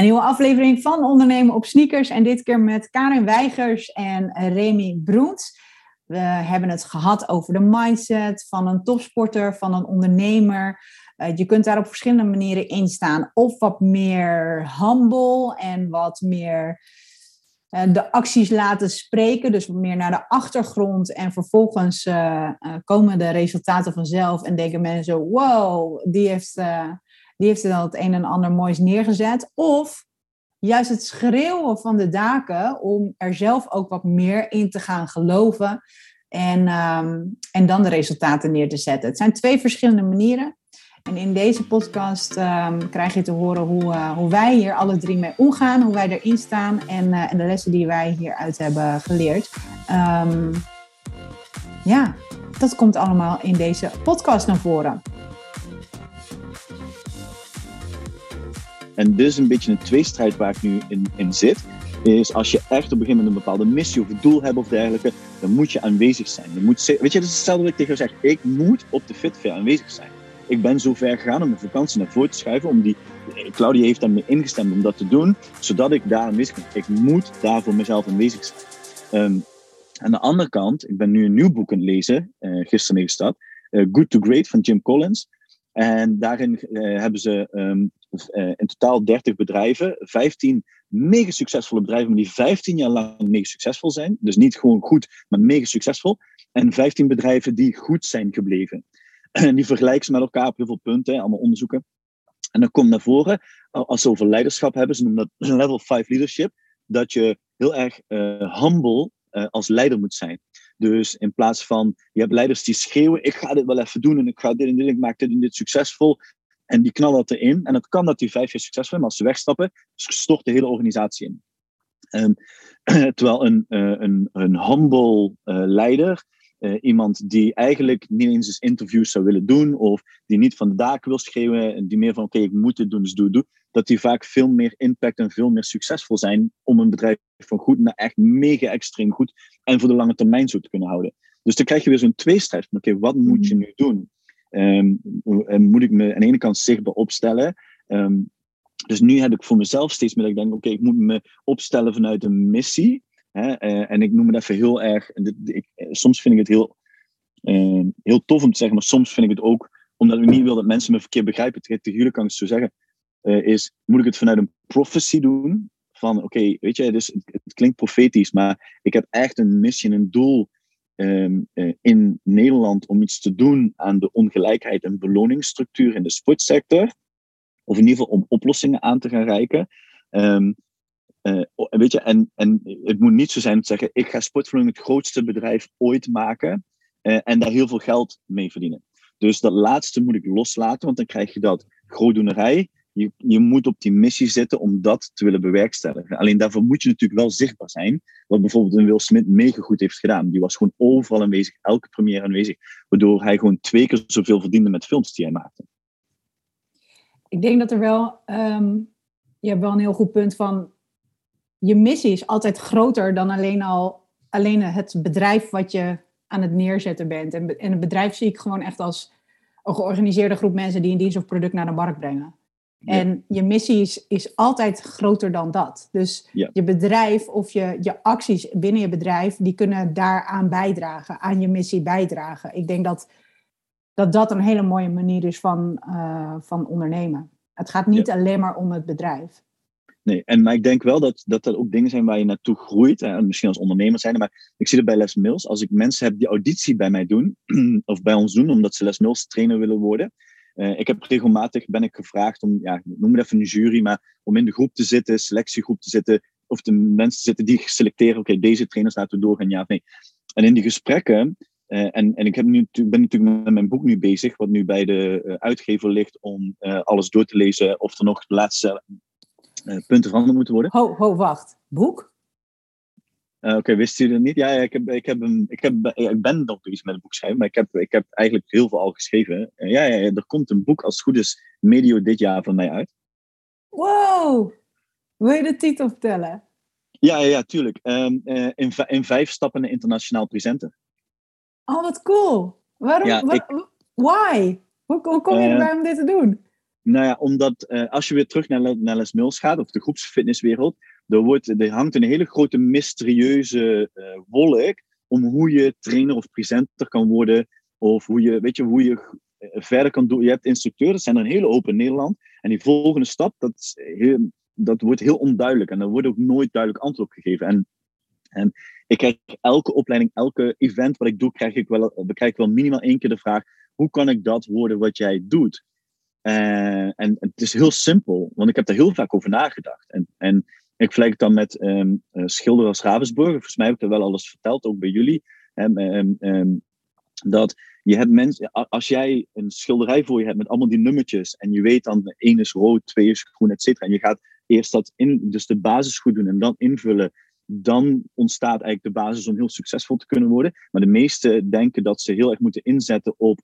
Een nieuwe aflevering van Ondernemen op Sneakers. En dit keer met Karin Weigers en Remy Broens. We hebben het gehad over de mindset van een topsporter, van een ondernemer. Uh, je kunt daar op verschillende manieren in staan. Of wat meer humble en wat meer uh, de acties laten spreken. Dus meer naar de achtergrond. En vervolgens uh, komen de resultaten vanzelf. En denken mensen: wow, die heeft die heeft dan het een en ander moois neergezet. Of juist het schreeuwen van de daken om er zelf ook wat meer in te gaan geloven. En, um, en dan de resultaten neer te zetten. Het zijn twee verschillende manieren. En in deze podcast um, krijg je te horen hoe, uh, hoe wij hier alle drie mee omgaan, hoe wij erin staan en, uh, en de lessen die wij hieruit hebben geleerd. Um, ja, dat komt allemaal in deze podcast naar voren. En dit is een beetje een tweestrijd waar ik nu in, in zit. Is als je echt op een gegeven moment een bepaalde missie of doel hebt of dergelijke, dan moet je aanwezig zijn. Je moet, weet je, dat is hetzelfde wat ik tegen jou zeg. Ik moet op de Fitfair aanwezig zijn. Ik ben zo ver gegaan om mijn vakantie naar voren te schuiven. Om die, Claudia heeft daarmee ingestemd om dat te doen, zodat ik daar aanwezig ben. Ik moet daar voor mezelf aanwezig zijn. Um, aan de andere kant, ik ben nu een nieuw boek aan het lezen, uh, gisteren mee gestart. Uh, Good to Great van Jim Collins. En daarin uh, hebben ze uh, in totaal 30 bedrijven, 15 mega succesvolle bedrijven, maar die 15 jaar lang mega succesvol zijn. Dus niet gewoon goed, maar mega succesvol. En 15 bedrijven die goed zijn gebleven. En die vergelijken ze met elkaar op heel veel punten, allemaal onderzoeken. En dan komt naar voren, als ze over leiderschap hebben, ze noemen dat level 5 leadership, dat je heel erg uh, humble uh, als leider moet zijn. Dus in plaats van, je hebt leiders die schreeuwen, ik ga dit wel even doen en ik ga dit en dit, ik maak dit en dit succesvol. En die knallen dat erin. En het kan dat die vijf jaar succesvol zijn, maar als ze wegstappen, stort de hele organisatie in. Um, terwijl een, uh, een, een humble uh, leider, uh, iemand die eigenlijk niet eens eens interviews zou willen doen, of die niet van de daken wil schreeuwen, en die meer van oké, okay, ik moet dit doen, dus doe, doe, dat die vaak veel meer impact en veel meer succesvol zijn om een bedrijf van goed naar echt mega extreem goed en voor de lange termijn zo te kunnen houden. Dus dan krijg je weer zo'n tweestrijd van oké, okay, wat moet je nu doen? Um, moet ik me aan de ene kant zichtbaar opstellen. Um, dus nu heb ik voor mezelf steeds meer dat ik denk, oké, ik moet me opstellen vanuit een missie. Hè, uh, en ik noem het even heel erg, ik, soms vind ik het heel, uh, heel tof om te zeggen, maar soms vind ik het ook, omdat ik niet wil dat mensen me verkeerd begrijpen, jullie kan ik het zo zeggen, uh, is, moet ik het vanuit een prophecy doen? Van, oké, weet je, dus, het, het klinkt profetisch, maar ik heb echt een missie, een doel in Nederland om iets te doen aan de ongelijkheid en beloningsstructuur in de sportsector. Of in ieder geval om oplossingen aan te gaan reiken. Um, uh, weet je, en, en het moet niet zo zijn om te zeggen: ik ga sportverloning het grootste bedrijf ooit maken uh, en daar heel veel geld mee verdienen. Dus dat laatste moet ik loslaten, want dan krijg je dat grootdoenerij. Je, je moet op die missie zitten om dat te willen bewerkstelligen. Alleen daarvoor moet je natuurlijk wel zichtbaar zijn. Wat bijvoorbeeld een Will Smith mega goed heeft gedaan. Die was gewoon overal aanwezig, elke première aanwezig. Waardoor hij gewoon twee keer zoveel verdiende met films die hij maakte. Ik denk dat er wel, um, je hebt wel een heel goed punt van, je missie is altijd groter dan alleen al alleen het bedrijf wat je aan het neerzetten bent. En, en het bedrijf zie ik gewoon echt als een georganiseerde groep mensen die een dienst of product naar de markt brengen. Ja. En je missie is, is altijd groter dan dat. Dus ja. je bedrijf of je, je acties binnen je bedrijf, die kunnen daaraan bijdragen, aan je missie bijdragen. Ik denk dat dat, dat een hele mooie manier is van, uh, van ondernemen. Het gaat niet ja. alleen maar om het bedrijf. Nee, en, maar ik denk wel dat, dat er ook dingen zijn waar je naartoe groeit. Hè, misschien als ondernemer zijn, maar ik zie het bij Les Mills. Als ik mensen heb die auditie bij mij doen, of bij ons doen, omdat ze Les Mills trainer willen worden, uh, ik heb regelmatig ben ik gevraagd om, ja, noem het even een jury, maar om in de groep te zitten, selectiegroep te zitten, of de mensen te zitten die selecteren, oké, deze trainers laten we doorgaan, ja of nee. En in die gesprekken, uh, en, en ik heb nu, ben natuurlijk met mijn boek nu bezig, wat nu bij de uh, uitgever ligt om alles door te lezen of er nog de laatste punten veranderd moeten worden. Ho, wacht. Boek? Uh, Oké, okay, wist u dat niet? Ja, ja ik, heb, ik, heb een, ik, heb, ik ben nog bezig met een boek schrijven, maar ik heb, ik heb eigenlijk heel veel al geschreven. Uh, ja, ja, er komt een boek als het goed is medio dit jaar van mij uit. Wow! Wil je de titel vertellen? Ja, ja, ja tuurlijk. Um, uh, in, in vijf stappen naar internationaal presenter. Oh, wat cool! Waarom? Ja, ik, why? Hoe, hoe kom je erbij om dit te doen? Nou ja, omdat uh, als je weer terug naar, naar Les Mills gaat, of de groepsfitnesswereld, er, wordt, er hangt een hele grote mysterieuze uh, wolk om hoe je trainer of presenter kan worden, of hoe je, weet je, hoe je verder kan doen. Je hebt instructeurs, dat zijn er een hele hoop in Nederland, en die volgende stap, dat, heel, dat wordt heel onduidelijk, en daar wordt ook nooit duidelijk antwoord op gegeven. En, en ik krijg elke opleiding, elke event wat ik doe, krijg ik wel, krijg ik wel minimaal één keer de vraag, hoe kan ik dat worden wat jij doet? Uh, en het is heel simpel, want ik heb daar heel vaak over nagedacht. En, en ik vergelijk het dan met um, uh, schilder als Ravensburger. Volgens mij heb ik er wel alles verteld, ook bij jullie. Um, um, dat je hebt mensen, als jij een schilderij voor je hebt met allemaal die nummertjes en je weet dan één is rood, twee is groen, et cetera. En je gaat eerst dat in, dus de basis goed doen en dan invullen. Dan ontstaat eigenlijk de basis om heel succesvol te kunnen worden. Maar de meesten denken dat ze heel erg moeten inzetten op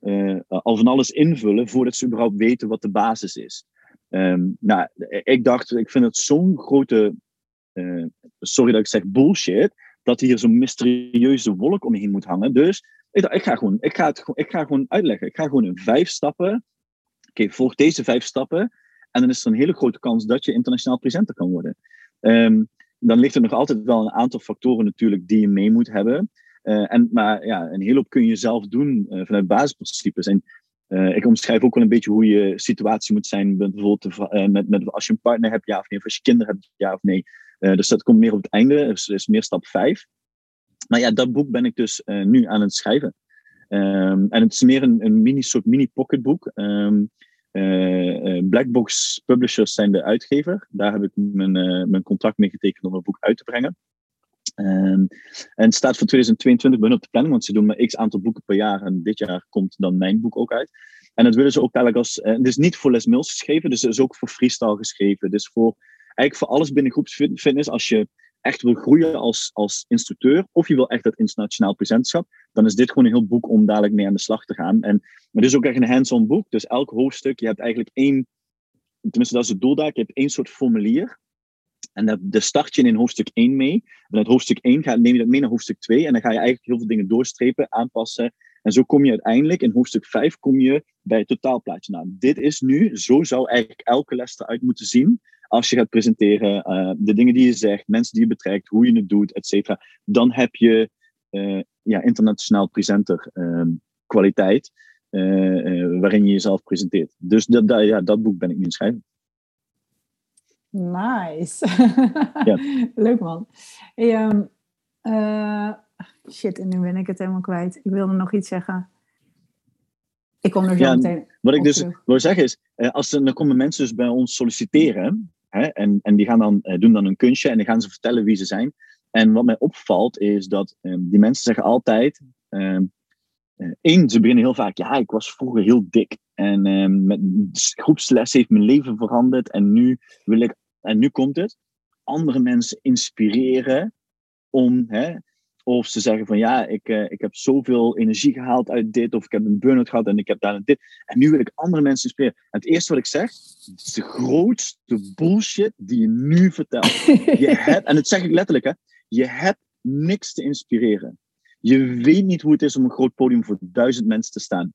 uh, al van alles invullen voordat ze überhaupt weten wat de basis is. Um, nou, ik dacht, ik vind het zo'n grote, uh, sorry dat ik zeg bullshit, dat hier zo'n mysterieuze wolk omheen moet hangen. Dus ik dacht, ik ga gewoon, ik ga het, ik ga gewoon uitleggen. Ik ga gewoon in vijf stappen. Oké, volg deze vijf stappen. En dan is er een hele grote kans dat je internationaal presenter kan worden. Um, dan ligt er nog altijd wel een aantal factoren natuurlijk die je mee moet hebben. Uh, en, maar ja, een hele hoop kun je zelf doen vanuit basisprincipes. En uh, ik omschrijf ook wel een beetje hoe je situatie moet zijn. Bijvoorbeeld met, met, als je een partner hebt, ja of nee. Of als je kinderen hebt, ja of nee. dus dat komt meer op het einde. Dus is meer stap 5. Maar ja, dat boek ben ik dus nu aan het schrijven. Um, en het is meer een, een mini, soort mini-pocketboek. Um, Blackbox Publishers zijn de uitgever. Daar heb ik mijn, mijn contract mee getekend om een boek uit te brengen. Um, en het staat voor 2022 ben op de planning, want ze doen maar x aantal boeken per jaar. En dit jaar komt dan mijn boek ook uit. En dat willen ze ook eigenlijk als. Uh, het is niet voor Les Mills geschreven, dus het is ook voor freestyle geschreven. Dus voor eigenlijk voor alles binnen groepsfitness. Als je echt wil groeien als, als instructeur, of je wil echt dat internationaal presenterschap, dan is dit gewoon een heel boek om dadelijk mee aan de slag te gaan. En maar dit is ook echt een hands-on boek. Dus elk hoofdstuk, je hebt eigenlijk één. Tenminste, dat is het doel daar. Je hebt één soort formulier. En daar start je in hoofdstuk 1 mee. En uit hoofdstuk 1 ga, neem je dat mee naar hoofdstuk 2. En dan ga je eigenlijk heel veel dingen doorstrepen, aanpassen. En zo kom je uiteindelijk in hoofdstuk 5 kom je bij het totaalplaatje. Nou, dit is nu, zo zou eigenlijk elke les eruit moeten zien. Als je gaat presenteren, uh, de dingen die je zegt, mensen die je betrekt, hoe je het doet, et cetera. Dan heb je uh, ja, internationaal presenter uh, kwaliteit. Uh, waarin je jezelf presenteert. Dus dat, dat, ja, dat boek ben ik nu aan schrijven. Nice. Ja. Leuk man. Hey, um, uh, shit, en nu ben ik het helemaal kwijt. Ik wilde nog iets zeggen. Ik kom er zo ja, meteen. Wat ik dus wil zeggen is, uh, als er, dan komen mensen dus bij ons solliciteren. Hè, en, en die gaan dan, uh, doen dan een kunstje en dan gaan ze vertellen wie ze zijn. En wat mij opvalt is dat um, die mensen zeggen altijd. Um, Eén, ze beginnen heel vaak, ja, ik was vroeger heel dik. En um, met groepsles heeft mijn leven veranderd. En nu wil ik en nu komt het, andere mensen inspireren om, hè, of ze zeggen van ja, ik, uh, ik heb zoveel energie gehaald uit dit, of ik heb een burn-out gehad en ik heb daar dit. En nu wil ik andere mensen inspireren. En het eerste wat ik zeg, is de grootste bullshit die je nu vertelt. je hebt, en dat zeg ik letterlijk, hè, je hebt niks te inspireren. Je weet niet hoe het is om een groot podium voor duizend mensen te staan.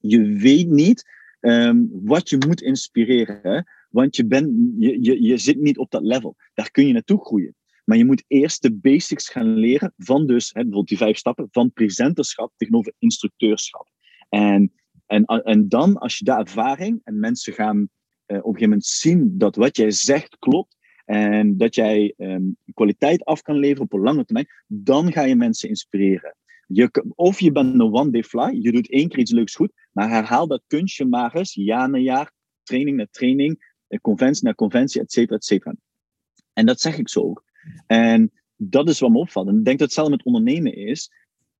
Je weet niet um, wat je moet inspireren. Want je, bent, je, je, je zit niet op dat level. Daar kun je naartoe groeien. Maar je moet eerst de basics gaan leren van dus, hè, bijvoorbeeld die vijf stappen, van presenterschap tegenover instructeurschap. En, en, en dan, als je daar ervaring en mensen gaan uh, op een gegeven moment zien dat wat jij zegt klopt en dat jij um, kwaliteit af kan leveren op een lange termijn, dan ga je mensen inspireren. Je, of je bent een one-day fly, je doet één keer iets leuks goed, maar herhaal dat kunstje maar eens, jaar na jaar, training na training, conventie naar conventie, et cetera, et cetera. En dat zeg ik zo ook. En dat is wat me opvalt. En ik denk dat hetzelfde met ondernemen is.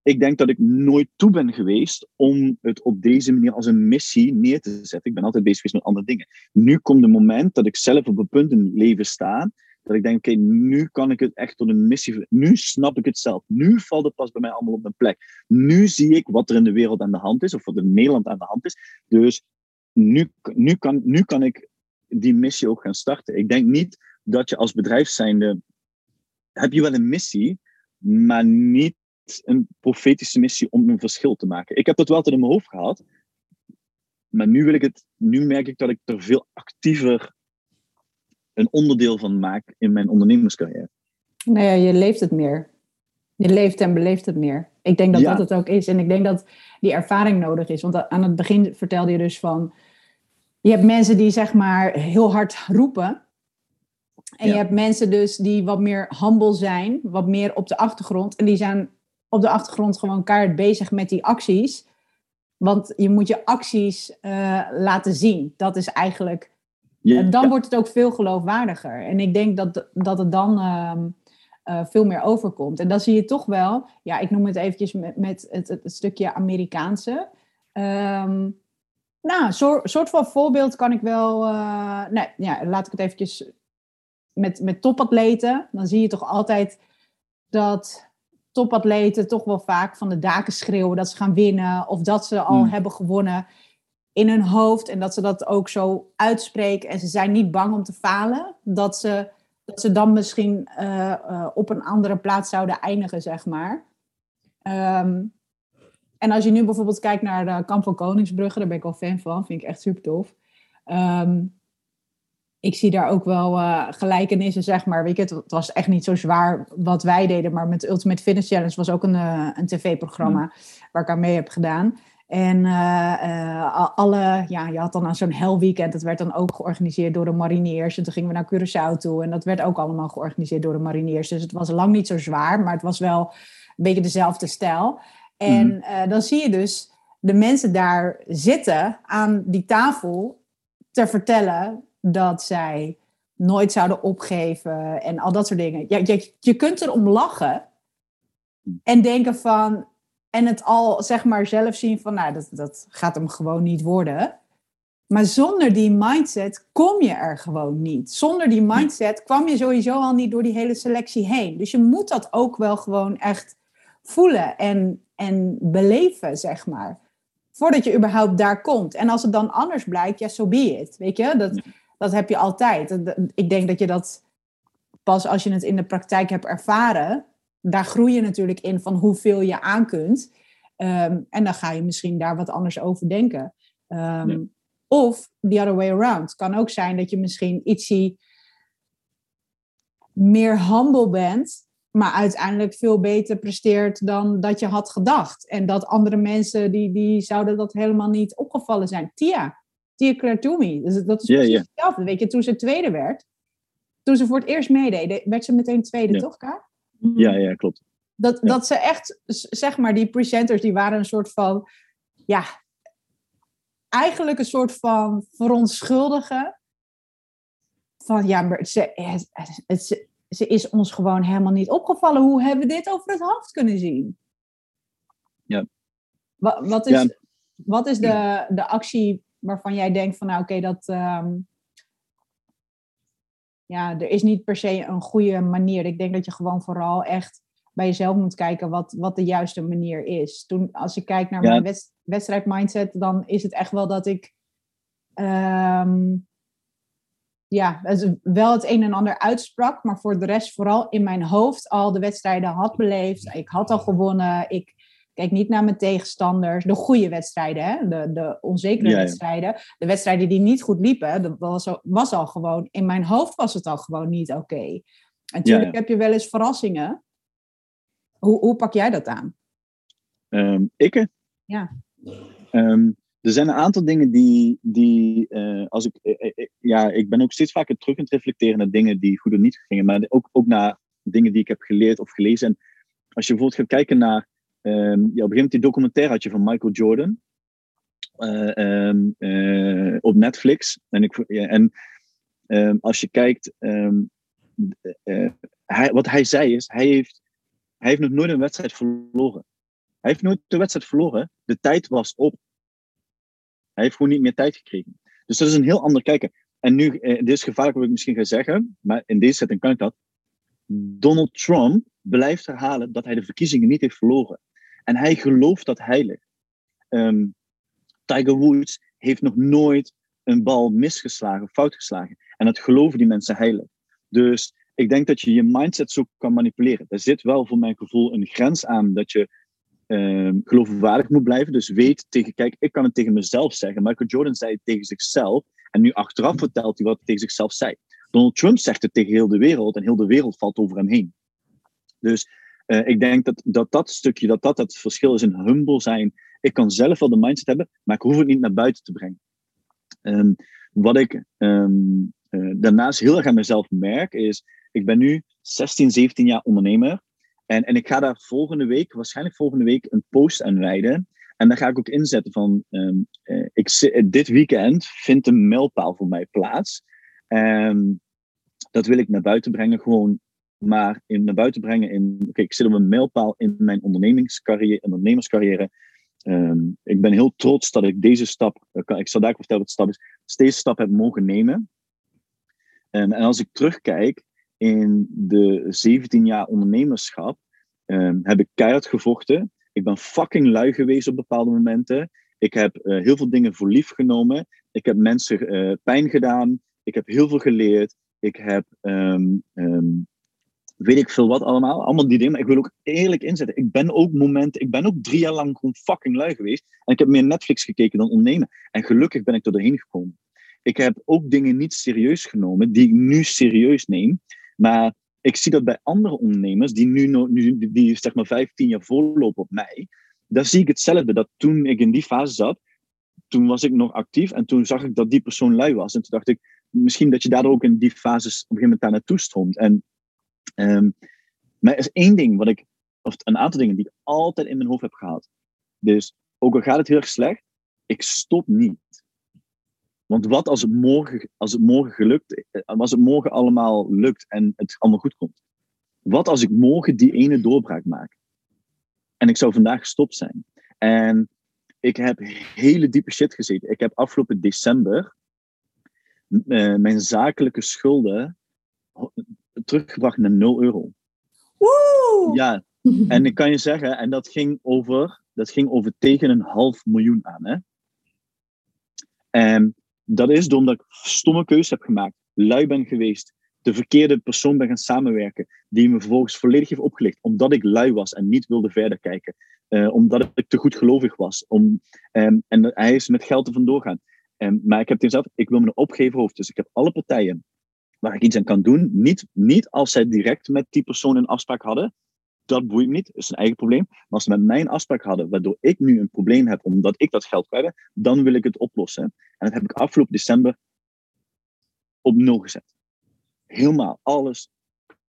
Ik denk dat ik nooit toe ben geweest om het op deze manier als een missie neer te zetten. Ik ben altijd bezig geweest met andere dingen. Nu komt het moment dat ik zelf op een punt in leven sta. Dat ik denk, oké, nu kan ik het echt tot een missie... Nu snap ik het zelf. Nu valt het pas bij mij allemaal op mijn plek. Nu zie ik wat er in de wereld aan de hand is. Of wat er in Nederland aan de hand is. Dus nu, nu, kan, nu kan ik die missie ook gaan starten. Ik denk niet dat je als bedrijf zijnde, heb je wel een missie, maar niet een profetische missie om een verschil te maken. Ik heb dat wel altijd in mijn hoofd gehad. maar nu wil ik het, nu merk ik dat ik er veel actiever een onderdeel van maak in mijn ondernemerscarrière. Nou ja, je leeft het meer. Je leeft en beleeft het meer. Ik denk dat dat het ook is. En ik denk dat die ervaring nodig is. Want aan het begin vertelde je dus van... Je hebt mensen die zeg maar heel hard roepen. En je hebt mensen dus die wat meer humble zijn. Wat meer op de achtergrond. En die zijn op de achtergrond gewoon keihard bezig met die acties. Want je moet je acties uh, laten zien. Dat is eigenlijk... en dan wordt het ook veel geloofwaardiger. En ik denk dat, dat het dan... Uh, uh, veel meer overkomt. En dan zie je toch wel, ja, ik noem het eventjes met, met het, het, stukje Amerikaanse. Um, nou, een soort, soort van voorbeeld kan ik wel. Uh, nee, ja, laat ik het eventjes met, met topatleten. Dan zie je toch altijd dat topatleten toch wel vaak van de daken schreeuwen dat ze gaan winnen. Of dat ze al hmm. hebben gewonnen in hun hoofd. En dat ze dat ook zo uitspreken. En ze zijn niet bang om te falen. Dat ze dat ze dan misschien eh, eh, op een andere plaats zouden eindigen, zeg maar. Ehm, en als je nu bijvoorbeeld kijkt naar de Kamp van Koningsbrugge, daar ben ik wel fan van, vind ik echt super tof. Ehm, ik zie daar ook wel uh, gelijkenissen, zeg maar. Weet je, het, was echt niet zo zwaar wat wij deden, maar met Ultimate Fitness Challenge was ook een, een tv-programma mm. waar ik aan mee heb gedaan. En uh, alle, ja, je had dan aan zo'n hel weekend. Dat werd dan ook georganiseerd door de mariniers. En toen gingen we naar Curaçao toe. En dat werd ook allemaal georganiseerd door de mariniers. Dus het was lang niet zo zwaar, maar het was wel een beetje dezelfde stijl. En mhm. dan zie je dus de mensen daar zitten aan die tafel te vertellen dat zij nooit zouden opgeven en al dat soort dingen. Ja, je, je kunt erom lachen en denken van, en het al zeg maar zelf zien van, nou, dat, dat gaat hem gewoon niet worden. Maar zonder die mindset kom je er gewoon niet. Zonder die mindset kwam je sowieso al niet door die hele selectie heen. Dus je moet dat ook wel gewoon echt voelen en, en beleven, zeg maar. Voordat je überhaupt daar komt. En als het dan anders blijkt, ja, so be it. Weet je, dat, dat heb je altijd. Ik denk dat je dat pas als je het in de praktijk hebt ervaren, daar groei je natuurlijk in van hoeveel je aan kunt. Ehm, en dan ga je misschien daar wat anders over denken. Ehm, of the other way around. Het kan ook zijn dat je misschien ietsie meer humble bent, maar uiteindelijk veel beter presteert dan dat je had gedacht. En dat andere mensen, die, die zouden dat helemaal niet opgevallen zijn. Tia, Tia Claire Dus dat is precies hetzelfde. Weet je, toen ze tweede werd, toen ze voor het eerst meedeed, werd ze meteen tweede, toch, Kaar? Ja, ja, klopt. Dat, dat ze echt, zeg maar, die presenters, die waren een soort van, ja, eigenlijk een soort van verontschuldigen. Van ja, maar ze, het, ze is ons gewoon helemaal niet opgevallen. Hoe hebben we dit over het hoofd kunnen zien? Ja. Wat, wat is, wat is de, de actie waarvan jij denkt van nou oké, dat, ehm, ja, er is niet per se een goede manier. Ik denk dat je gewoon vooral echt bij jezelf moet kijken wat, wat de juiste manier is. Toen, als ik kijk naar mijn wedstrijd mindset, dan is het echt wel dat ik ehm, ja, wel het een en ander uitsprak, maar voor de rest vooral in mijn hoofd al de wedstrijden had beleefd. Ik had al gewonnen. Ik Kijk niet naar mijn tegenstanders. De goede wedstrijden, hè? De, de onzekere wedstrijden. De wedstrijden die niet goed liepen, dat was, al, was al gewoon... In mijn hoofd was het al gewoon niet oké. En natuurlijk heb je wel eens verrassingen. Hoe, hoe pak jij dat aan? Um, ik? Ja. Ehm, er zijn een aantal dingen die, die uh, als ik, uh, uh, ja, ik ben ook steeds vaker terug aan het reflecteren naar dingen die goed of niet gingen, maar ook, ook naar dingen die ik heb geleerd of gelezen. En als je bijvoorbeeld gaat kijken naar Um, ja, op een gegeven moment die documentaire had je van Michael Jordan. Uh, op Netflix. En, ik, en um, als je kijkt, hij, wat hij zei is, hij heeft, hij heeft nog nooit een wedstrijd verloren. Hij heeft nooit de wedstrijd verloren. De tijd was op. Hij heeft gewoon niet meer tijd gekregen. Dus dat is een heel ander kijken. En nu, uh, dit is gevaarlijk wat ik misschien ga zeggen, maar in deze setting kan ik dat. Donald Trump blijft herhalen dat hij de verkiezingen niet heeft verloren. En hij gelooft dat heilig. Um, Tiger Woods heeft nog nooit een bal misgeslagen, fout geslagen. En dat geloven die mensen heilig. Dus ik denk dat je je mindset zo kan manipuleren. Er zit wel voor mijn gevoel een grens aan dat je um, geloofwaardig moet blijven. Dus weet tegen, kijk, ik kan het tegen mezelf zeggen. Michael Jordan zei het tegen zichzelf. En nu achteraf vertelt hij wat hij tegen zichzelf zei. Donald Trump zegt het tegen heel de wereld. En heel de wereld valt over hem heen. Dus uh, ik denk dat, dat dat stukje, dat dat het verschil is in humble zijn. Ik kan zelf wel de mindset hebben, maar ik hoef het niet naar buiten te brengen. Um, wat ik um, uh, daarnaast heel erg aan mezelf merk, is ik ben nu 16, 17 jaar ondernemer. En, en ik ga daar volgende week, waarschijnlijk volgende week, een post aan wijden. En daar ga ik ook inzetten van, um, uh, ik, dit weekend vindt een mijlpaal voor mij plaats. En dat wil ik naar buiten brengen, gewoon maar in, naar buiten brengen in, oké, ik zit op een mijlpaal in mijn ondernemingscarrière, ondernemerscarrière. Um, ik ben heel trots dat ik deze stap, uh, ik zal daar vertellen wat de stap is, deze stap heb mogen nemen. Um, en als ik terugkijk, in de 17 jaar ondernemerschap um, heb ik keihard gevochten. Ik ben fucking lui geweest op bepaalde momenten. Ik heb uh, heel veel dingen voor lief genomen. Ik heb mensen uh, pijn gedaan. Ik heb heel veel geleerd. Ik heb, um, um, weet ik veel wat allemaal. Allemaal die dingen. Maar ik wil ook eerlijk inzetten. Ik ben ook momenten, ik ben ook drie jaar lang gewoon fucking lui geweest. En ik heb meer Netflix gekeken dan ondernemen. En gelukkig ben ik er doorheen gekomen. Ik heb ook dingen niet serieus genomen, die ik nu serieus neem. Maar ik zie dat bij andere ondernemers die nu, nu die, zeg maar 15 jaar voorlopen op mij, daar zie ik hetzelfde. Dat toen ik in die fase zat, toen was ik nog actief en toen zag ik dat die persoon lui was. En toen dacht ik, misschien dat je daardoor ook in die fases op een gegeven moment daar naartoe stroomt. En, um, maar er is één ding wat ik, of een aantal dingen die ik altijd in mijn hoofd heb gehad. Dus ook al gaat het heel erg slecht, ik stop niet. Want wat als het morgen, als het morgen gelukt, eh, als het morgen allemaal lukt en het allemaal goed komt? Wat als ik morgen die ene doorbraak maak? En ik zou vandaag gestopt zijn. En ik heb hele diepe shit gezeten. Ik heb afgelopen december uh, mijn zakelijke schulden teruggebracht naar 0 euro. Woe! Ja, en ik kan je zeggen, en dat ging over, dat ging over tegen een half miljoen aan. Hè? En dat is doordat ik stomme keuzes heb gemaakt, lui ben geweest, de verkeerde persoon ben gaan samenwerken, die me vervolgens volledig heeft opgelicht, omdat ik lui was en niet wilde verder kijken, uh, omdat ik te goed gelovig was. Om, um, en hij is met geld er vandoor gaan. Um, maar ik heb tegen mezelf, ik wil me opgeven hoofd. Dus ik heb alle partijen waar ik iets aan kan doen, niet, niet als zij direct met die persoon een afspraak hadden, dat boeit me niet, dat is een eigen probleem. Maar als ze met mij een afspraak hadden, waardoor ik nu een probleem heb omdat ik dat geld kwijt ben, dan wil ik het oplossen. En dat heb ik afgelopen december op nul gezet. Helemaal, alles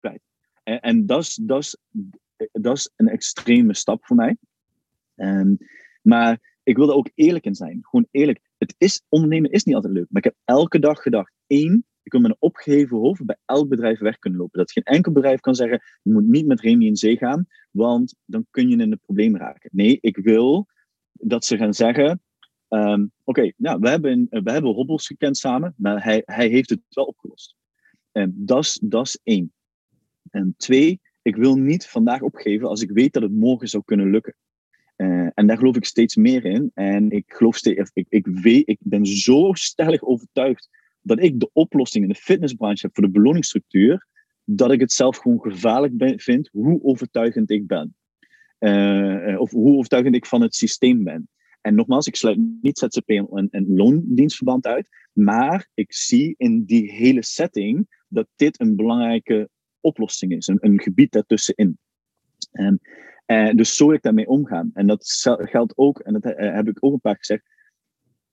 kwijt. En, en dat is, dat, is, een extreme stap voor mij. Um, maar ik wilde ook eerlijk in zijn. Gewoon eerlijk. Het is, ondernemen is niet altijd leuk. Maar ik heb elke dag gedacht, één, ik wil met een opgeheven hoofd bij elk bedrijf weg kunnen lopen. Dat geen enkel bedrijf kan zeggen, je moet niet met Remy in zee gaan, want dan kun je in een probleem raken. Nee, ik wil dat ze gaan zeggen, um, oké, nou, we, hebben, we hebben hobbels gekend samen, maar hij, hij heeft het wel opgelost. Um, dat is één. En twee, ik wil niet vandaag opgeven als ik weet dat het morgen zou kunnen lukken. Uh, en daar geloof ik steeds meer in. En ik geloof steeds, ik, ik, weet, ik ben zo stellig overtuigd dat ik de oplossing in de fitnessbranche heb voor de beloningsstructuur, dat ik het zelf gewoon gevaarlijk vind hoe overtuigend ik ben. Uh, of hoe overtuigend ik van het systeem ben. En nogmaals, ik sluit niet ZZP en, en loondienstverband uit, maar ik zie in die hele setting dat dit een belangrijke oplossing is, een, een gebied daartussenin. En, uh, dus zo ik daarmee omgaan. En dat geldt ook, en dat heb ik ook een paar gezegd,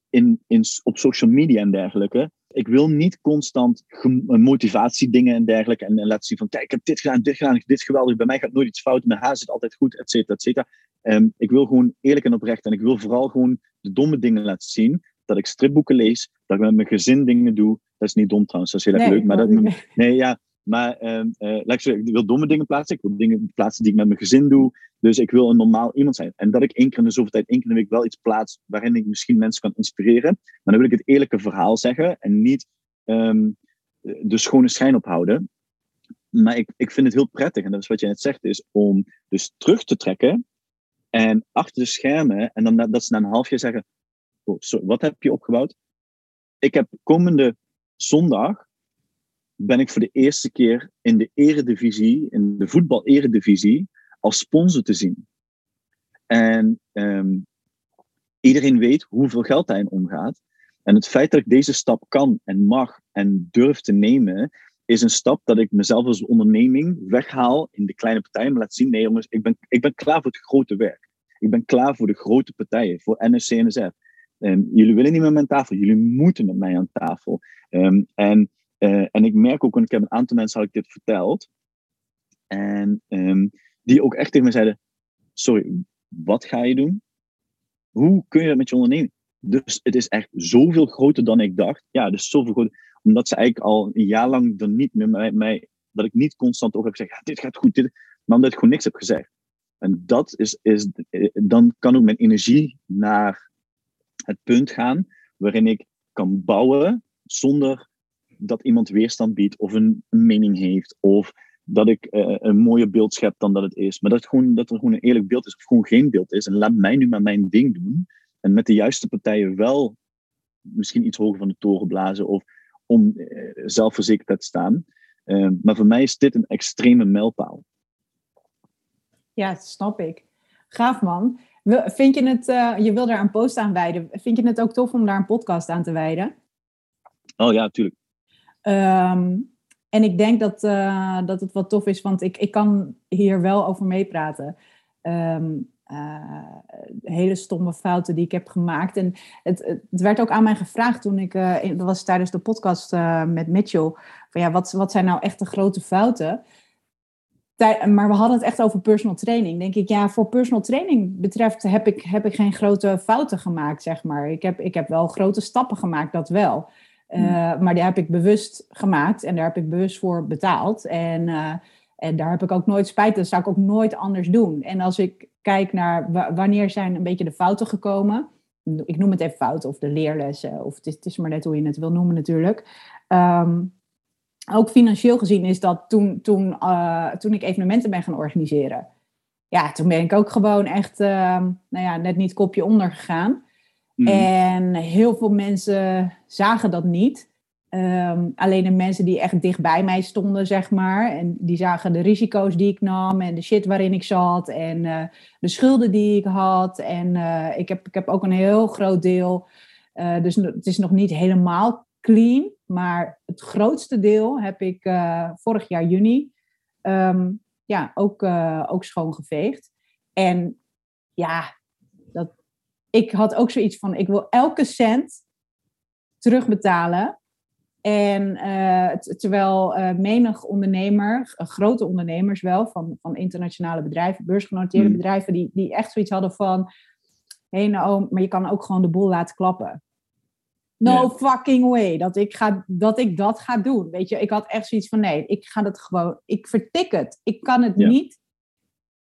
in, in, op social media en dergelijke. Ik wil niet constant motivatiedingen en dergelijke. En, en laten zien van, kijk, ik heb dit gedaan, dit gedaan, dit is geweldig. Bij mij gaat nooit iets fout. Mijn haar zit altijd goed, et cetera, et cetera. Um, ik wil gewoon eerlijk en oprecht. En ik wil vooral gewoon de domme dingen laten zien. Dat ik stripboeken lees. Dat ik met mijn gezin dingen doe. Dat is niet dom trouwens, dat is heel erg leuk. Maar dat, nee, ja, maar uh, ik, wil domme dingen plaatsen. Ik wil dingen plaatsen die ik met mijn gezin doe. Dus ik wil een normaal iemand zijn. En dat ik één keer in de zoveel tijd, één keer in de week wel iets plaats waarin ik misschien mensen kan inspireren. Maar dan wil ik het eerlijke verhaal zeggen en niet um, de schone schijn ophouden. Maar ik, ik vind het heel prettig, en dat is wat je net zegt, is om dus terug te trekken en achter de schermen, en dan dat ze na een half jaar zeggen, oh, wat heb je opgebouwd? Ik heb komende zondag ben ik voor de eerste keer in de eredivisie, in de voetbal-eredivisie, als sponsor te zien. En ehm, iedereen weet hoeveel geld daarin omgaat. En het feit dat ik deze stap kan en mag en durf te nemen, is een stap dat ik mezelf als onderneming weghaal in de kleine partijen. Maar laat zien, nee jongens, ik ben, ik ben klaar voor het grote werk. Ik ben klaar voor de grote partijen, voor NSC NSF. Um, jullie willen niet met mijn tafel, jullie moeten met mij aan tafel. Um, en, uh, en ik merk ook, want ik heb een aantal mensen had ik dit verteld. En um, die ook echt tegen me zeiden, sorry, wat ga je doen? Hoe kun je dat met je onderneming? Dus het is echt zoveel groter dan ik dacht. Ja, dus zoveel groter. Omdat ze eigenlijk al een jaar lang er niet meer mij, dat ik niet constant ook heb gezegd, ja, dit gaat goed, dit, maar omdat ik gewoon niks heb gezegd. En dat is, is, dan kan ook mijn energie naar het punt gaan waarin ik kan bouwen zonder dat iemand weerstand biedt of een, mening heeft of dat ik uh, een mooier beeld schep dan dat het is. Maar dat, gewoon, dat er gewoon een eerlijk beeld is of gewoon geen beeld is. En laat mij nu maar mijn ding doen. En met de juiste partijen wel misschien iets hoger van de toren blazen of om uh, zelfverzekerd te staan. Uh, maar voor mij is dit een extreme mijlpaal. Ja, dat snap ik. Gaaf man. Vind je het, je wil daar een post aan wijden. Vind je het ook tof om daar een podcast aan te wijden? Oh ja, natuurlijk. Um, en ik denk dat, uh, dat het wat tof is, want ik, ik kan hier wel over meepraten. Um, hele stomme fouten die ik heb gemaakt. En het, het werd ook aan mij gevraagd toen ik, uh, dat was tijdens de podcast met Mitchell, van ja, wat, wat zijn nou echt de grote fouten? maar we hadden het echt over personal training. Denk ik, ja, voor personal training betreft heb ik, heb ik geen grote fouten gemaakt, zeg maar. Ik heb, ik heb wel grote stappen gemaakt, dat wel. Uh, maar die heb ik bewust gemaakt en daar heb ik bewust voor betaald. En, uh, en daar heb ik ook nooit spijt. Dat zou ik ook nooit anders doen. En als ik kijk naar wanneer zijn een beetje de fouten gekomen. Ik noem het even fouten of de leerlessen. Of het is, maar net hoe je het wil noemen natuurlijk. Um, ook financieel gezien is dat toen, toen, uh, toen ik evenementen ben gaan organiseren. Ja, toen ben ik ook gewoon echt, nou ja, net niet kopje onder gegaan. Mm. En heel veel mensen zagen dat niet. Um, alleen de mensen die echt dicht bij mij stonden, zeg maar. En die zagen de risico's die ik nam en de shit waarin ik zat. En uh, de schulden die ik had. En uh, ik, heb, ik heb ook een heel groot deel. Uh, dus het is nog niet helemaal clean. Maar het grootste deel heb ik vorig jaar juni um, ja, ook, ook schoongeveegd. En ja, ik had ook zoiets van, ik wil elke cent terugbetalen. En uh, terwijl uh, menig ondernemer, uh, grote ondernemers wel, van, van internationale bedrijven, beursgenoteerde mm. bedrijven, die, die echt zoiets hadden van, hé hey, nou, maar je kan ook gewoon de boel laten klappen. No yeah. fucking way dat ik, ga, dat ik dat ga doen. Weet je, ik had echt zoiets van, nee, ik ga het gewoon, ik vertik het. Ik kan het yeah. niet.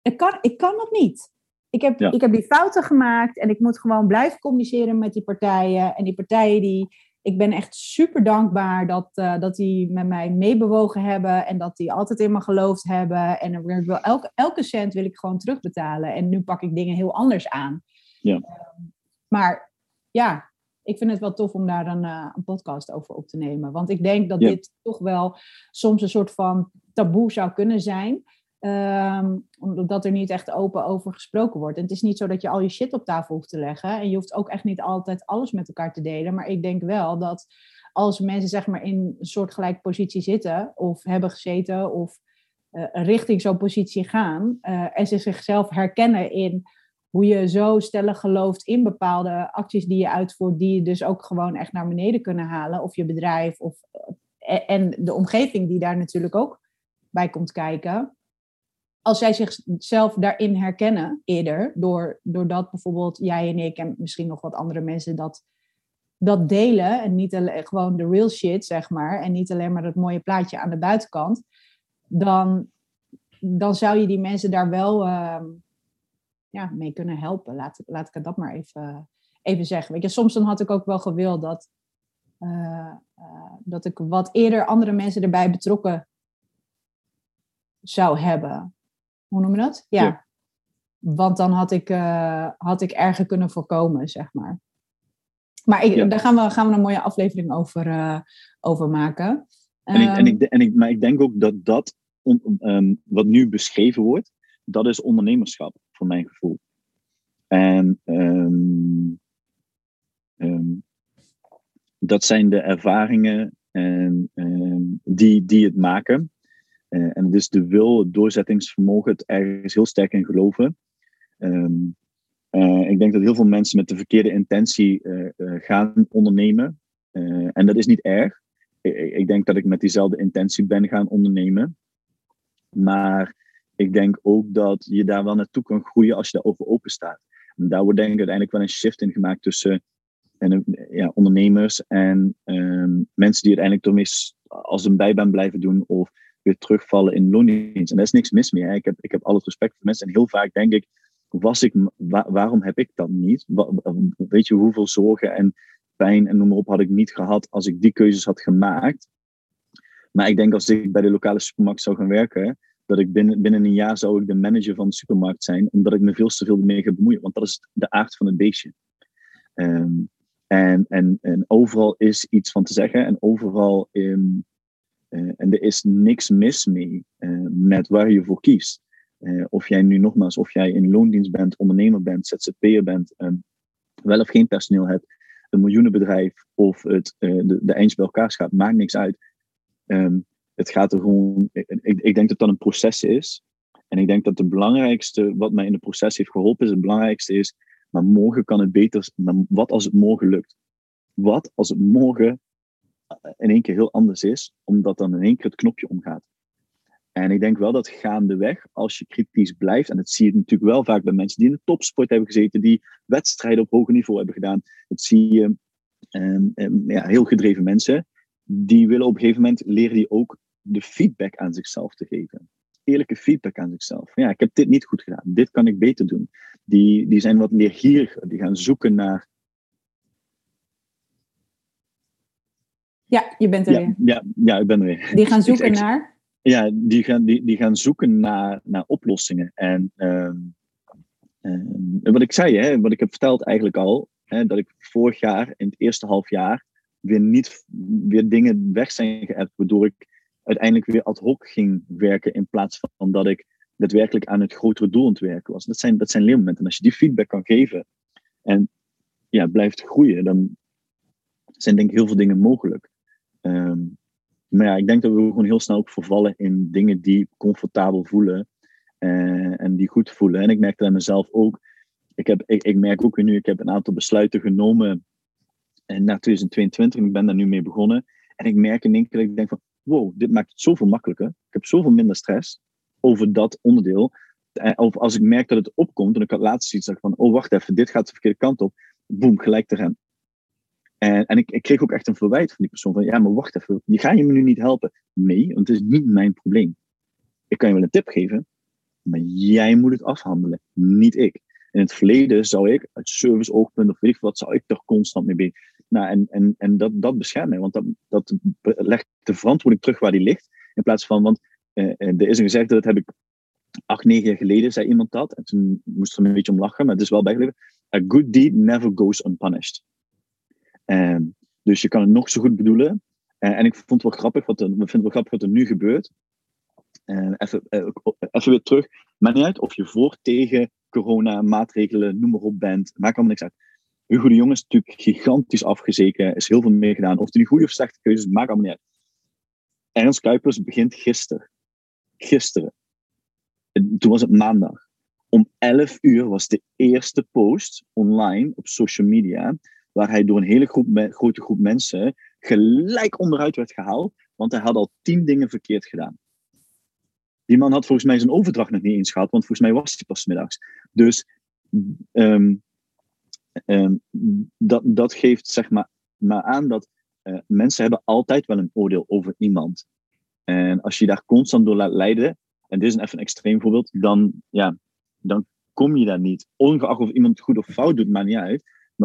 Ik kan, ik kan het niet. Ik heb, ja. ik heb die fouten gemaakt en ik moet gewoon blijven communiceren met die partijen. En die partijen die, ik ben echt super dankbaar dat, uh, dat die met mij meebewogen hebben en dat die altijd in me geloofd hebben. En ik wil elke, elke cent wil ik gewoon terugbetalen. En nu pak ik dingen heel anders aan. Ja. Uh, maar ja, ik vind het wel tof om daar een, uh, een podcast over op te nemen. Want ik denk dat ja. dit toch wel soms een soort van taboe zou kunnen zijn. Um, omdat er niet echt open over gesproken wordt. En het is niet zo dat je al je shit op tafel hoeft te leggen. En je hoeft ook echt niet altijd alles met elkaar te delen. Maar ik denk wel dat als mensen zeg maar in een soortgelijke positie zitten, of hebben gezeten, of uh, richting zo'n positie gaan, uh, en ze zichzelf herkennen in hoe je zo stellig gelooft in bepaalde acties die je uitvoert, die je dus ook gewoon echt naar beneden kunnen halen, of je bedrijf, of, en de omgeving die daar natuurlijk ook bij komt kijken als zij zichzelf daarin herkennen eerder, door, doordat bijvoorbeeld jij en ik en misschien nog wat andere mensen dat, dat delen en niet alleen, gewoon de real shit, zeg maar, en niet alleen maar dat mooie plaatje aan de buitenkant, dan, dan zou je die mensen daar wel uh, ja, mee kunnen helpen. Laat, laat ik dat maar even, even zeggen. Weet je, soms dan had ik ook wel gewild dat, uh, uh, dat ik wat eerder andere mensen erbij betrokken zou hebben hoe noem je dat? Ja. ja. Want dan had ik, uh, had ik erger kunnen voorkomen, zeg maar. Maar ik, ja. daar gaan we, gaan we een mooie aflevering over, uh, over maken. En, ik, en, ik, en ik, maar ik denk ook dat dat, on, um, wat nu beschreven wordt, dat is ondernemerschap, voor mijn gevoel. En ehm, ehm, dat zijn de ervaringen en, ehm, die, die het maken. Uh, en dus de wil, het doorzettingsvermogen, het ergens heel sterk in geloven. Uh, ik denk dat heel veel mensen met de verkeerde intentie uh, gaan ondernemen. en dat is niet erg. Ik, ik, denk dat ik met diezelfde intentie ben gaan ondernemen. Maar ik denk ook dat je daar wel naartoe kan groeien als je daarover open staat. En daar wordt denk ik uiteindelijk wel een shift in gemaakt tussen en, ja, ondernemers en um, mensen die uiteindelijk ermee als een bijbaan blijven doen of weer terugvallen in loondienst. En daar is niks mis mee. Ik, heb, ik heb al het respect voor mensen. En heel vaak denk ik, was ik, waarom heb ik dat niet? weet je hoeveel zorgen en pijn en noem maar op had ik niet gehad als ik die keuzes had gemaakt. Maar ik denk als ik bij de lokale supermarkt zou gaan werken, dat ik binnen, binnen een jaar zou ik de manager van de supermarkt zijn, omdat ik me veel te veel mee ga bemoeien. Want dat is de aard van het beestje. Um, en, en, en overal is iets van te zeggen en overal, um, uh, en er is niks mis mee uh, met waar je voor kiest. Uh, of jij nu nogmaals, of jij in loondienst bent, ondernemer bent, ZZP'er bent, um, wel of geen personeel hebt, een miljoenenbedrijf of het, de, de eindjes bij elkaar schaapt, maakt niks uit. Um, het gaat er gewoon, ik, ik denk dat dat een proces is. En ik denk dat het belangrijkste wat mij in het proces heeft geholpen, is het belangrijkste is, maar morgen kan het beter, maar wat als het morgen lukt? Wat als het morgen in één keer heel anders is, omdat dan in één keer het knopje omgaat? En ik denk wel dat gaandeweg, als je kritisch blijft, en dat zie je natuurlijk wel vaak bij mensen die in de topsport hebben gezeten, die wedstrijden op hoger niveau hebben gedaan, dat zie je um, um, ja, heel gedreven mensen, die willen op een gegeven moment leren die ook de feedback aan zichzelf te geven. Eerlijke feedback aan zichzelf. Ja, ik heb dit niet goed gedaan. Dit kan ik beter doen. Die, die zijn wat leergieriger. Die gaan zoeken naar. Ja, je bent er ja, weer. Ja, ja, ik ben er weer. Die gaan zoeken naar. Ja, die gaan, die, die gaan zoeken naar, naar oplossingen. En uh, uh, wat ik zei, hè, wat ik heb verteld eigenlijk al, hè, dat ik vorig jaar, in het eerste half jaar, weer niet weer dingen weg zijn geëpt, waardoor ik uiteindelijk weer ad hoc ging werken in plaats van dat ik daadwerkelijk aan het grotere doel aan het werken was. Dat zijn, dat zijn leermomenten. En als je die feedback kan geven en ja, blijft groeien, dan zijn denk ik heel veel dingen mogelijk. Um, maar ja, ik denk dat we gewoon heel snel ook vervallen in dingen die comfortabel voelen uh, en die goed voelen. En ik merk dat aan mezelf ook. Ik, heb, ik, merk ook nu, ik heb een aantal besluiten genomen eh, na 2022 en ik ben daar nu mee begonnen. En ik merk in één keer dat ik denk van, wow, dit maakt het zoveel makkelijker. Ik heb zoveel minder stress over dat onderdeel. Eh, of als ik merk dat het opkomt, en ik had laatst iets van, oh wacht even, dit gaat de verkeerde kant op. Boom, gelijk te rennen. En, en ik, ik, kreeg ook echt een verwijt van die persoon van, ja, maar wacht even, je ga je me nu niet helpen? Nee, want het is niet mijn probleem. Ik kan je wel een tip geven, maar jij moet het afhandelen, niet ik. In het verleden zou ik, uit service oogpunt of weet ik wat, zou ik er constant mee bezig nou, en en, dat, dat beschermt mij, want dat, dat legt de verantwoording terug waar die ligt. In plaats van, want uh, er is een gezegde, dat heb ik acht, negen jaar geleden, zei iemand dat. En toen moest er een beetje om lachen, maar het is wel bijgebleven. A good deed never goes unpunished. Um, dus je kan het nog zo goed bedoelen. Uh, en ik vond het wel grappig, wat er, ik vind het wel grappig wat er nu gebeurt. Uh, even, even weer terug. Maar niet uit of je voor, tegen corona, maatregelen, noem maar op bent. Maakt allemaal niks uit Hugo de Jong is natuurlijk gigantisch afgezeken, is heel veel meer gedaan. Of het nu goede of slechte keuzes, maakt allemaal niet uit. Ernst Kuipers begint gisteren. Gisteren. Toen was het maandag. Om 11 uur was de eerste post online op social media, waar hij door een hele groep grote groep mensen gelijk onderuit werd gehaald, want hij had al tien dingen verkeerd gedaan. Die man had volgens mij zijn overdracht nog niet eens gehad, want volgens mij was hij pas middags. Dus um, Ehm, dat, dat geeft zeg maar, maar aan dat uh, mensen hebben altijd wel een oordeel over iemand. En als je daar constant door laat leiden, en dit is even een extreem voorbeeld, dan, ja, dan kom je daar niet. Ongeacht of iemand goed of fout doet, maakt niet uit.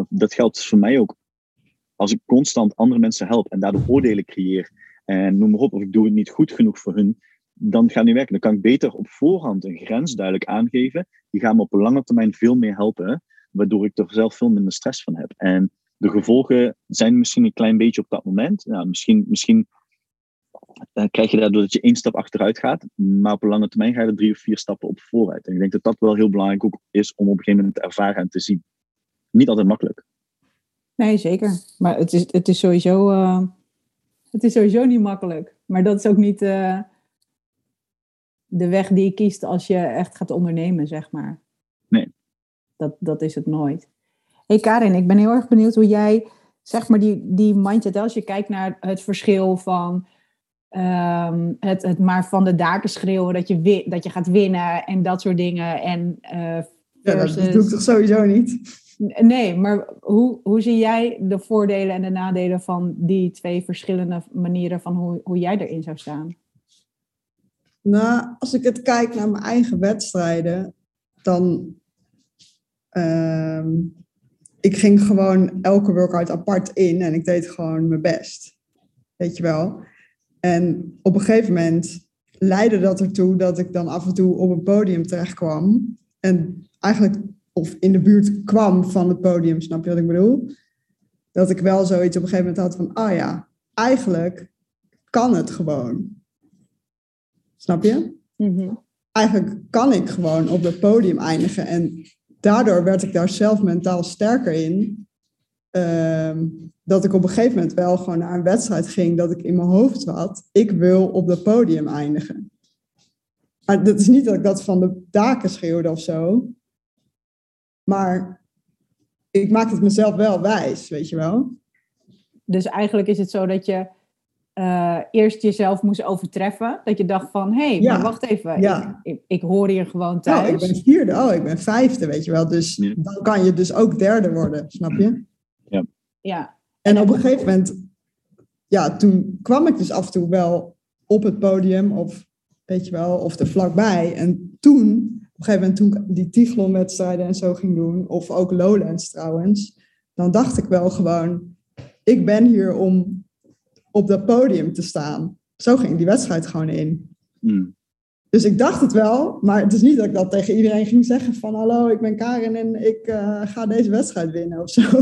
Dat geldt voor mij ook. Als ik constant andere mensen help en daardoor oordelen creëer, en noem maar op, of ik doe het niet goed genoeg voor hun, dan gaat niet werken. Dan kan ik beter op voorhand een grens duidelijk aangeven. Die gaan me op lange termijn veel meer helpen waardoor ik er zelf veel minder stress van heb. En de gevolgen zijn misschien een klein beetje op dat moment. Ja, misschien, misschien dan krijg je daardoor dat je één stap achteruit gaat. Maar op een lange termijn ga je er drie of vier stappen op vooruit. En ik denk dat dat wel heel belangrijk ook is om op een gegeven moment te ervaren en te zien. Niet altijd makkelijk. Nee, zeker. Maar het is, het is, sowieso, uh, het is sowieso niet makkelijk. Maar dat is ook niet uh, de weg die je kiest als je echt gaat ondernemen, zeg maar. Nee. Dat, dat is het nooit. hey Karin, ik ben heel erg benieuwd hoe jij, zeg maar, die, die mindset, als je kijkt naar het verschil van um, het, het maar van de daken schreeuwen dat je, dat je gaat winnen en dat soort dingen. En, uh, versus... Ja, dat doe ik toch sowieso niet? Nee, maar hoe, hoe zie jij de voordelen en de nadelen van die twee verschillende manieren van hoe, hoe jij erin zou staan? Nou, als ik het kijk naar mijn eigen wedstrijden, dan. Uh, ik ging gewoon elke workout apart in en ik deed gewoon mijn best. Weet je wel. En op een gegeven moment leidde dat ertoe dat ik dan af en toe op een podium terecht kwam. En eigenlijk of in de buurt kwam van het podium, snap je wat ik bedoel? Dat ik wel zoiets op een gegeven moment had van, ah oh ja, eigenlijk kan het gewoon. Snap je? Mm Eigenlijk kan ik gewoon op het podium eindigen. En daardoor werd ik daar zelf mentaal sterker in. Ehm, dat ik op een gegeven moment wel gewoon naar een wedstrijd ging, dat ik in mijn hoofd had, ik wil op het podium eindigen. Maar dat is niet dat ik dat van de daken schreeuwde of zo. Maar ik maak het mezelf wel wijs, weet je wel. Dus eigenlijk is het zo dat je uh, eerst jezelf moest overtreffen. Dat je dacht van, hé, hey, maar wacht even. Ja. Ik, ik, hoor hier gewoon thuis. Oh, ik ben vierde. Oh, ik ben vijfde, weet je wel. Dus dan kan je dus ook derde worden, snap je? Ja. ja. En op een gegeven moment, ja, toen kwam ik dus af en toe wel op het podium of, weet je wel, of er vlakbij. En toen een gegeven moment toen ik die Tiglon-wedstrijden en zo ging doen, of ook Lowlands trouwens, dan dacht ik wel gewoon, ik ben hier om op dat podium te staan. Zo ging die wedstrijd gewoon in. Hmm. Dus ik dacht het wel, maar het is niet dat ik dat tegen iedereen ging zeggen van hallo, ik ben Karin en ik uh, ga deze wedstrijd winnen of zo.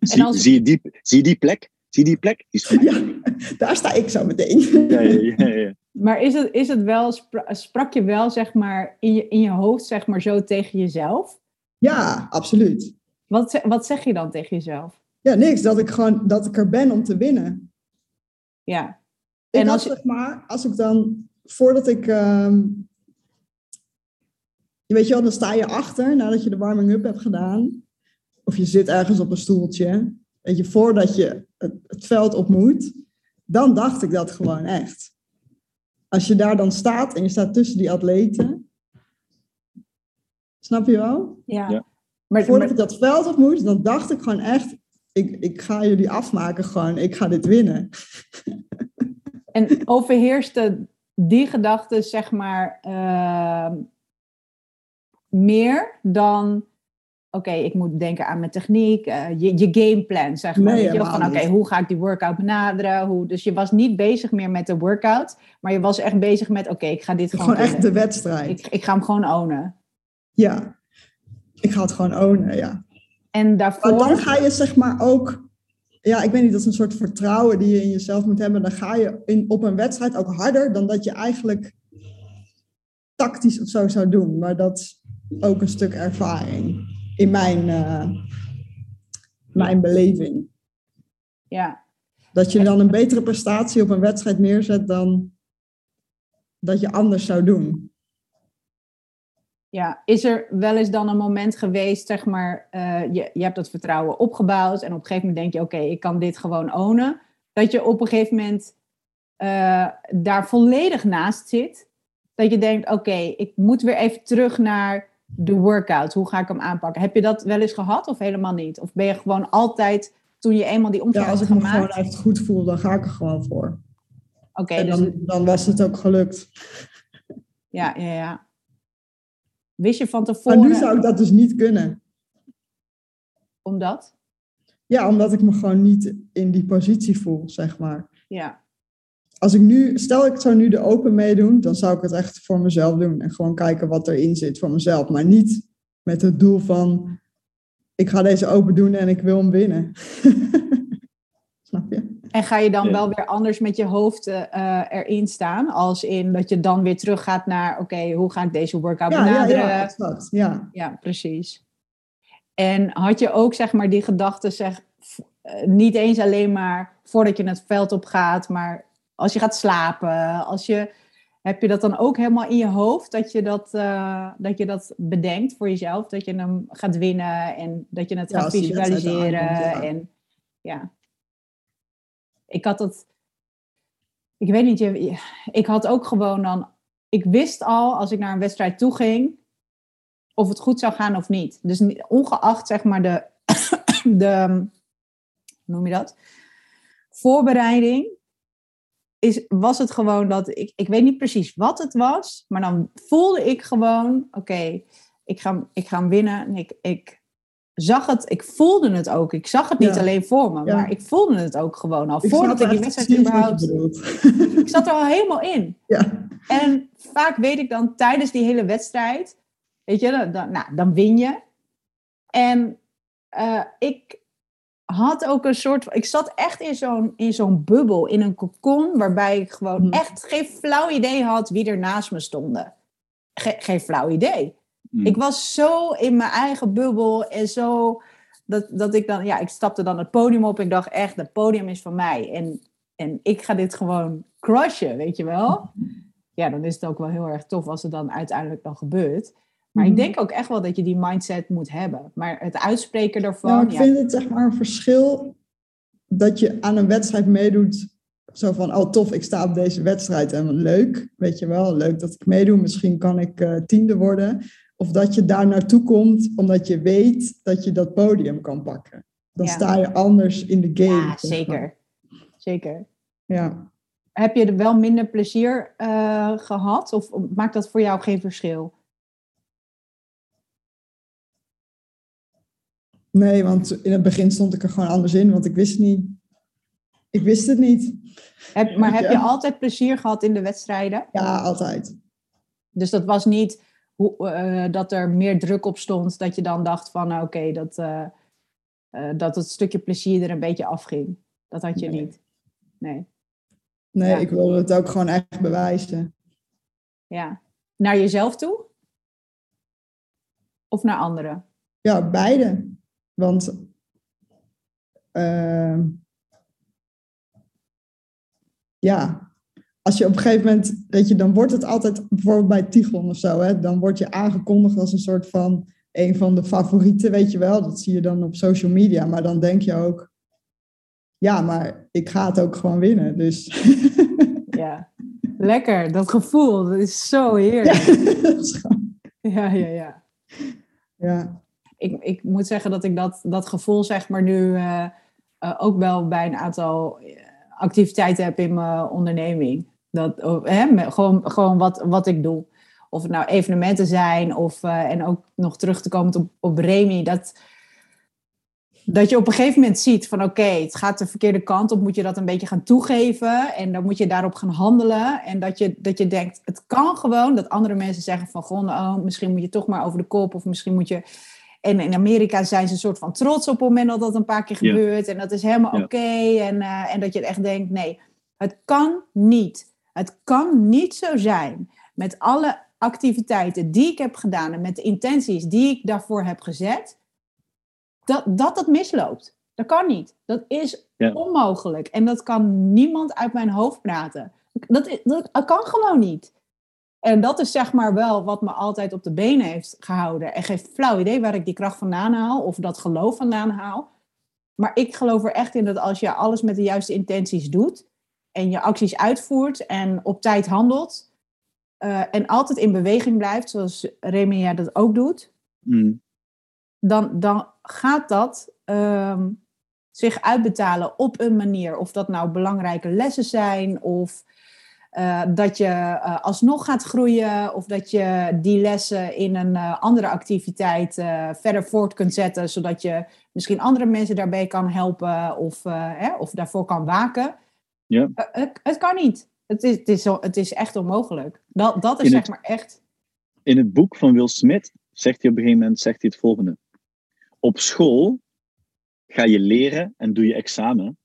Zie, als... zie, je, die, zie je die plek? Zie je die plek? Die ja, daar sta ik zo meteen. Ja, ja, ja, ja. Maar is het, is het wel, sprak je wel zeg maar in je, in je hoofd zeg maar zo tegen jezelf? Ja, absoluut. Wat, wat zeg je dan tegen jezelf? Ja, niks. Dat ik gewoon, dat ik er ben om te winnen. Ja. En als, zeg maar, als ik dan, voordat ik, uh, je weet je wel, dan sta je achter nadat je de warming-up hebt gedaan. Of je zit ergens op een stoeltje. Weet je, voordat je het, het veld op moet. Dan dacht ik dat gewoon echt als je daar dan staat en je staat tussen die atleten. Snap je wel? Ja. ja. Maar voordat ik dat veld op moest, dan dacht ik gewoon echt, ik, ik ga jullie afmaken gewoon, ik ga dit winnen. En overheerste die gedachte, zeg maar, uh, meer dan oké, ik moet denken aan mijn techniek, uh, je, je gameplan, zeg maar. Nee, je, van oké, hoe ga ik die workout benaderen? Hoe, dus je was niet bezig meer met de workout, maar je was echt bezig met, oké, ik ga dit gewoon... Gewoon echt de wedstrijd. Ik, ik ga hem gewoon ownen. Ja, ik ga het gewoon ownen, ja. En daarvoor... Maar dan ga je zeg maar ook... Ja, ik weet niet, dat is een soort vertrouwen die je in jezelf moet hebben. Dan ga je in, op een wedstrijd ook harder dan dat je eigenlijk tactisch of zo zou doen. Maar dat is ook een stuk ervaring in mijn, uh, mijn beleving. Ja. Dat je dan een betere prestatie op een wedstrijd neerzet dan dat je anders zou doen. Ja, is er wel eens dan een moment geweest, zeg maar, uh, je, je hebt dat vertrouwen opgebouwd en op een gegeven moment denk je, oké, ik kan dit gewoon ownen. Dat je op een gegeven moment uh, daar volledig naast zit. Dat je denkt, oké, ik moet weer even terug naar de workout? Hoe ga ik hem aanpakken? Heb je dat wel eens gehad of helemaal niet? Of ben je gewoon altijd, toen je eenmaal die omslag ja, als ik me gewoon echt goed voel, dan ga ik er gewoon voor. Oké, dus... dan, dan was het ook gelukt. Ja, ja, ja. Wist je van tevoren... Maar nu zou ik dat dus niet kunnen. Omdat? Ja, omdat ik me gewoon niet in die positie voel, zeg maar. Ja als ik nu, stel ik zou nu de open meedoen, dan zou ik het echt voor mezelf doen. En gewoon kijken wat erin zit voor mezelf. Maar niet met het doel van, ik ga deze open doen en ik wil hem winnen. Snap je? En ga je dan Ja. wel weer anders met je hoofd eh, eh, erin staan? Als in dat je dan weer teruggaat naar, oké, hoe ga ik deze workout Ja, benaderen? ja. Ja. Ja, precies. En had je ook zeg maar die gedachte, zeg, eh, niet eens alleen maar voordat je het veld op gaat, maar als je gaat slapen, als je, heb je dat dan ook helemaal in je hoofd dat je dat, eh, dat je dat bedenkt voor jezelf, dat je hem gaat winnen en dat je het Ja, gaat visualiseren aankomt, ja. en ja. Ik had dat, ik weet niet, ik had ook gewoon dan, ik wist al als ik naar een wedstrijd toe ging, of het goed zou gaan of niet. Dus ongeacht zeg maar de, de hoe noem je dat? Voorbereiding. Is, was het gewoon dat ik, ik weet niet precies wat het was, maar dan voelde ik gewoon, oké, ik, ga, ik ga hem winnen. En ik, ik zag het, ik voelde het ook. Ik zag het niet Ja. alleen voor me, Ja. maar ik voelde het ook gewoon al. Ik voordat ik die wedstrijd überhaupt. Ik zat er al helemaal in. ja. En vaak weet ik dan tijdens die hele wedstrijd, weet je, dan, dan, nou, dan win je. En eh, ik had ook een soort, ik zat echt in zo'n, in zo'n bubbel, in een cocon, waarbij ik gewoon Hmm. echt geen flauw idee had wie er naast me stonden. Ge- geen flauw idee. Mm. Ik was zo in mijn eigen bubbel en zo dat, dat ik dan, ja, ik stapte dan het podium op en ik dacht echt, het podium is van mij. En, en ik ga dit gewoon crushen, weet je wel? Ja, dan is het ook wel heel erg tof als het dan uiteindelijk dan gebeurt. Maar ik Mhm. denk ook echt wel dat je die mindset moet hebben. Maar het uitspreken daarvan, Nou, ik ja, vind het zeg maar een verschil dat je aan een wedstrijd meedoet. Zo van, oh tof, ik sta op deze wedstrijd en leuk, weet je wel, leuk dat ik meedoe. Misschien kan ik eh, tiende worden. Of dat je daar naartoe komt omdat je weet dat je dat podium kan pakken. Dan Ja. sta je anders in de game. ja zeker. Zeker. Ja. Heb je er wel minder plezier eh, gehad? Of maakt dat voor jou geen verschil? Nee, want in het begin stond ik er gewoon anders in, want ik wist niet. Ik wist het niet. Heb, maar heb je altijd plezier gehad in de wedstrijden? Ja, altijd. Dus dat was niet hoe, eh, dat er meer druk op stond, dat je dan dacht van nou, oké, dat, eh, eh, dat het stukje plezier er een beetje afging. Dat had je Nee. niet. Nee, Nee, Ja. ik wilde het ook gewoon echt bewijzen. ja. Naar jezelf toe? Of naar anderen? Ja, beide. Want ehm, ja, als je op een gegeven moment, weet je, dan wordt het altijd, bijvoorbeeld bij Tigon of zo, hè, dan word je aangekondigd als een soort van een van de favorieten, weet je wel. Dat zie je dan op social media, maar dan denk je ook, ja, maar ik ga het ook gewoon winnen. Dus Ja. Lekker, dat gevoel, dat is zo heerlijk. ja, dat is gewoon- Ja, ja, ja. ja. Ik, ik moet zeggen dat ik dat, dat gevoel zeg maar nu eh, eh, ook wel bij een aantal eh, activiteiten heb in mijn onderneming. Dat, hè, gewoon gewoon wat, wat ik doe. Of het nou evenementen zijn of, en ook nog terug te komen op, op Remy. Dat, dat je op een gegeven moment ziet van oké, het gaat de verkeerde kant op. Moet je dat een beetje gaan toegeven en dan moet je daarop gaan handelen. En dat je, dat je denkt, het kan gewoon dat andere mensen zeggen van oh, misschien moet je toch maar over de kop. Of misschien moet je en in Amerika zijn ze een soort van trots op het moment dat dat een paar keer Ja. gebeurt. En dat is helemaal Ja. oké. En, eh, en dat je echt denkt, nee, het kan niet. Het kan niet zo zijn met alle activiteiten die ik heb gedaan en met de intenties die ik daarvoor heb gezet, dat dat, dat misloopt. Dat kan niet. Dat is Ja. onmogelijk. En dat kan niemand uit mijn hoofd praten. Dat, dat, dat kan gewoon niet. En dat is zeg maar wel wat me altijd op de benen heeft gehouden. En geen flauw idee waar ik die kracht vandaan haal of dat geloof vandaan haal. Maar ik geloof er echt in dat als je alles met de juiste intenties doet en je acties uitvoert en op tijd handelt eh, en altijd in beweging blijft, zoals Remy jij dat ook doet, Mm. dan, dan gaat dat ehm, zich uitbetalen op een manier. Of dat nou belangrijke lessen zijn, of eh, dat je eh, alsnog gaat groeien, of dat je die lessen in een eh, andere activiteit verder voort kunt zetten, zodat je misschien andere mensen daarbij kan helpen of, hè, of daarvoor kan waken. Ja. Het, het kan niet. Het is, het, is, het is echt onmogelijk. Dat, dat is In zeg het- maar echt. In het boek van Will Smith zegt hij op een gegeven moment zegt hij het volgende. Op school ga je leren en doe je examen.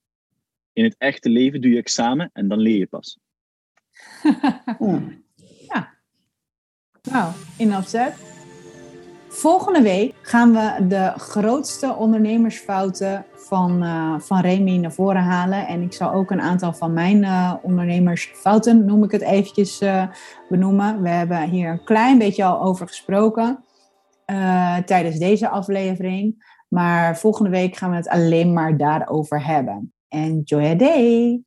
In het echte leven doe je examen en dan leer je pas. Ja. Nou, in opzet. Volgende week gaan we de grootste ondernemersfouten van, eh, van Remy naar voren halen. En ik zal ook een aantal van mijn eh, ondernemersfouten, noem ik het eventjes, eh, benoemen. We hebben hier een klein beetje al over gesproken tijdens deze aflevering. Maar volgende week gaan we het alleen maar daarover hebben. Enjoy a day!